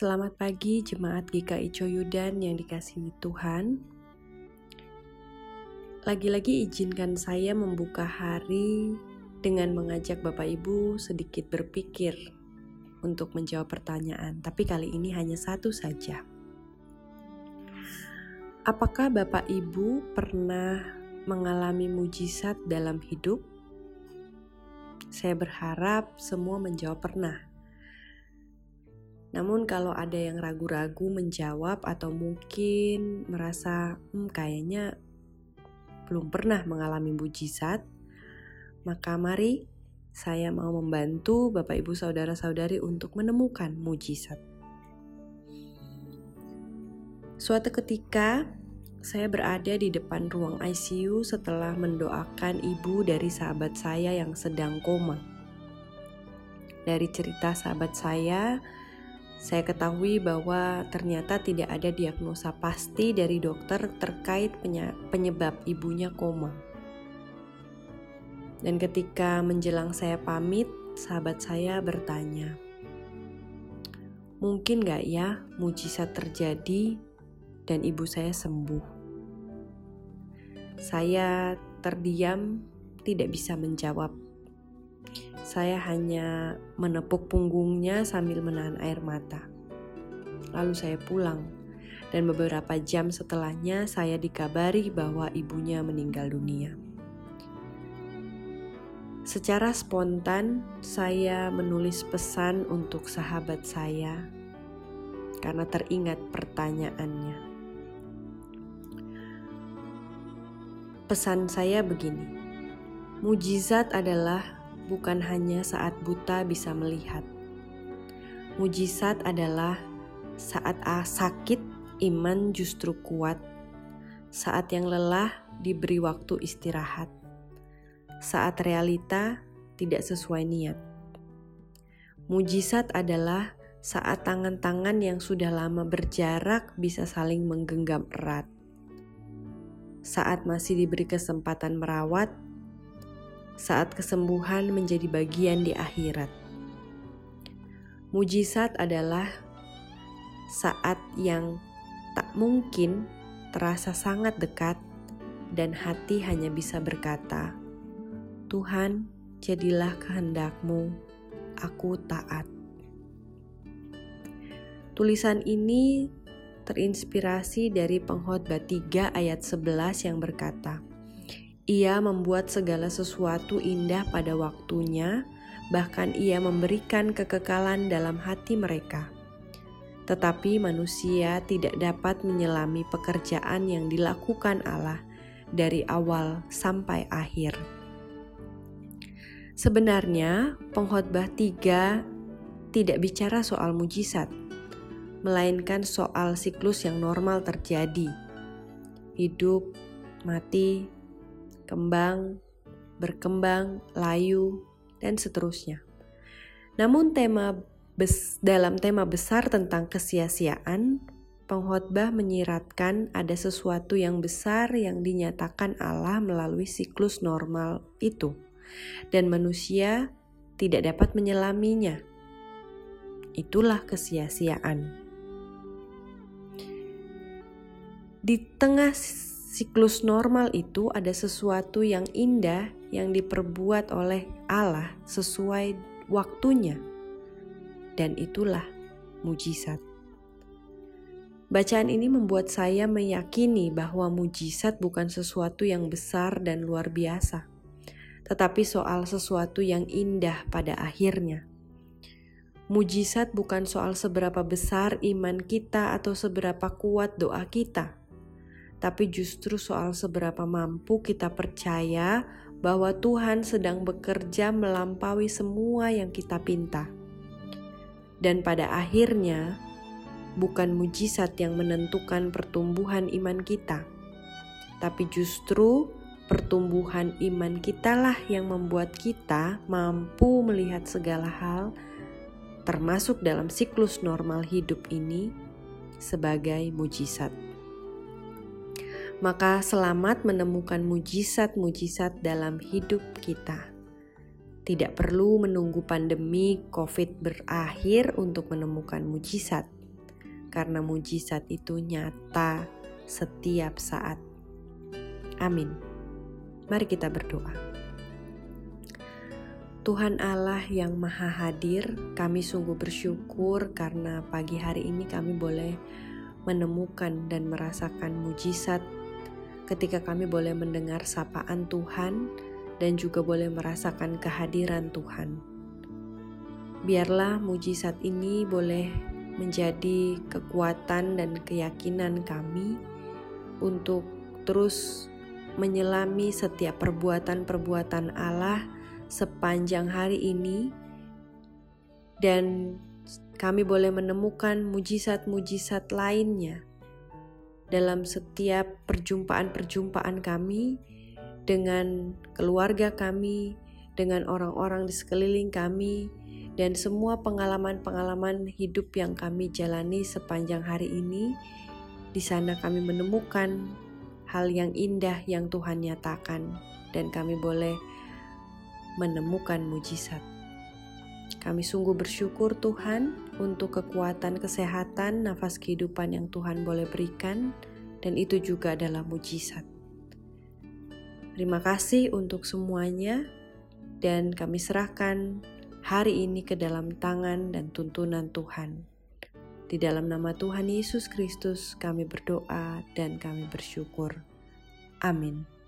Selamat pagi jemaat GKI Coyudan yang dikasihi Tuhan. Lagi-lagi izinkan saya membuka hari dengan mengajak Bapak Ibu sedikit berpikir untuk menjawab pertanyaan, tapi kali ini hanya satu saja. Apakah Bapak Ibu pernah mengalami mujizat dalam hidup? Saya berharap semua menjawab pernah. Namun kalau ada yang ragu-ragu menjawab atau mungkin merasa hmm, kayaknya belum pernah mengalami mujizat, maka mari saya mau membantu Bapak Ibu saudara-saudari untuk menemukan mujizat. Suatu ketika saya berada di depan ruang ICU setelah mendoakan ibu dari sahabat saya yang sedang koma. Dari cerita sahabat saya, saya ketahui bahwa ternyata tidak ada diagnosa pasti dari dokter terkait penyebab ibunya koma. Dan ketika menjelang saya pamit, sahabat saya bertanya, "Mungkin gak ya mujizat terjadi dan ibu saya sembuh?" Saya terdiam, tidak bisa menjawab saya hanya menepuk punggungnya sambil menahan air mata. Lalu saya pulang, dan beberapa jam setelahnya saya dikabari bahwa ibunya meninggal dunia. Secara spontan, saya menulis pesan untuk sahabat saya karena teringat pertanyaannya. Pesan saya begini: mujizat adalah bukan hanya saat buta bisa melihat. Mujizat adalah saat sakit iman justru kuat, saat yang lelah diberi waktu istirahat, saat realita tidak sesuai niat. Mujizat adalah saat tangan-tangan yang sudah lama berjarak bisa saling menggenggam erat. Saat masih diberi kesempatan merawat, saat kesembuhan menjadi bagian di akhirat. Mujizat adalah saat yang tak mungkin terasa sangat dekat dan hati hanya bisa berkata, Tuhan, jadilah kehendakmu, aku taat. Tulisan ini terinspirasi dari pengkhotbah 3 ayat 11 yang berkata, ia membuat segala sesuatu indah pada waktunya, bahkan ia memberikan kekekalan dalam hati mereka. Tetapi manusia tidak dapat menyelami pekerjaan yang dilakukan Allah dari awal sampai akhir. Sebenarnya, pengkhotbah tiga tidak bicara soal mujizat, melainkan soal siklus yang normal terjadi. Hidup, mati, kembang, berkembang, layu, dan seterusnya. Namun tema bes, dalam tema besar tentang kesia-siaan, pengkhotbah menyiratkan ada sesuatu yang besar yang dinyatakan Allah melalui siklus normal itu, dan manusia tidak dapat menyelaminya. Itulah kesia-siaan. Di tengah siklus normal itu ada sesuatu yang indah yang diperbuat oleh Allah sesuai waktunya, dan itulah mujizat. Bacaan ini membuat saya meyakini bahwa mujizat bukan sesuatu yang besar dan luar biasa, tetapi soal sesuatu yang indah pada akhirnya. Mujizat bukan soal seberapa besar iman kita atau seberapa kuat doa kita tapi justru soal seberapa mampu kita percaya bahwa Tuhan sedang bekerja melampaui semua yang kita pinta. Dan pada akhirnya, bukan mujizat yang menentukan pertumbuhan iman kita, tapi justru pertumbuhan iman kitalah yang membuat kita mampu melihat segala hal, termasuk dalam siklus normal hidup ini, sebagai mujizat maka selamat menemukan mujizat-mujizat dalam hidup kita. Tidak perlu menunggu pandemi COVID berakhir untuk menemukan mujizat. karena mujizat itu nyata setiap saat. Amin. Mari kita berdoa. Tuhan Allah yang Maha Hadir, kami sungguh bersyukur karena pagi hari ini kami boleh menemukan dan merasakan mujizat ketika kami boleh mendengar sapaan Tuhan dan juga boleh merasakan kehadiran Tuhan. Biarlah mujizat ini boleh menjadi kekuatan dan keyakinan kami untuk terus menyelami setiap perbuatan-perbuatan Allah sepanjang hari ini, dan kami boleh menemukan mujizat-mujizat lainnya dalam setiap perjumpaan-perjumpaan kami dengan keluarga kami, dengan orang-orang di sekeliling kami, dan semua pengalaman-pengalaman hidup yang kami jalani sepanjang hari ini, di sana kami menemukan hal yang indah yang Tuhan nyatakan, dan kami boleh menemukan mujizat. Kami sungguh bersyukur Tuhan untuk kekuatan kesehatan, nafas kehidupan yang Tuhan boleh berikan, dan itu juga adalah mujizat. Terima kasih untuk semuanya, dan kami serahkan hari ini ke dalam tangan dan tuntunan Tuhan. Di dalam nama Tuhan Yesus Kristus, kami berdoa dan kami bersyukur. Amin.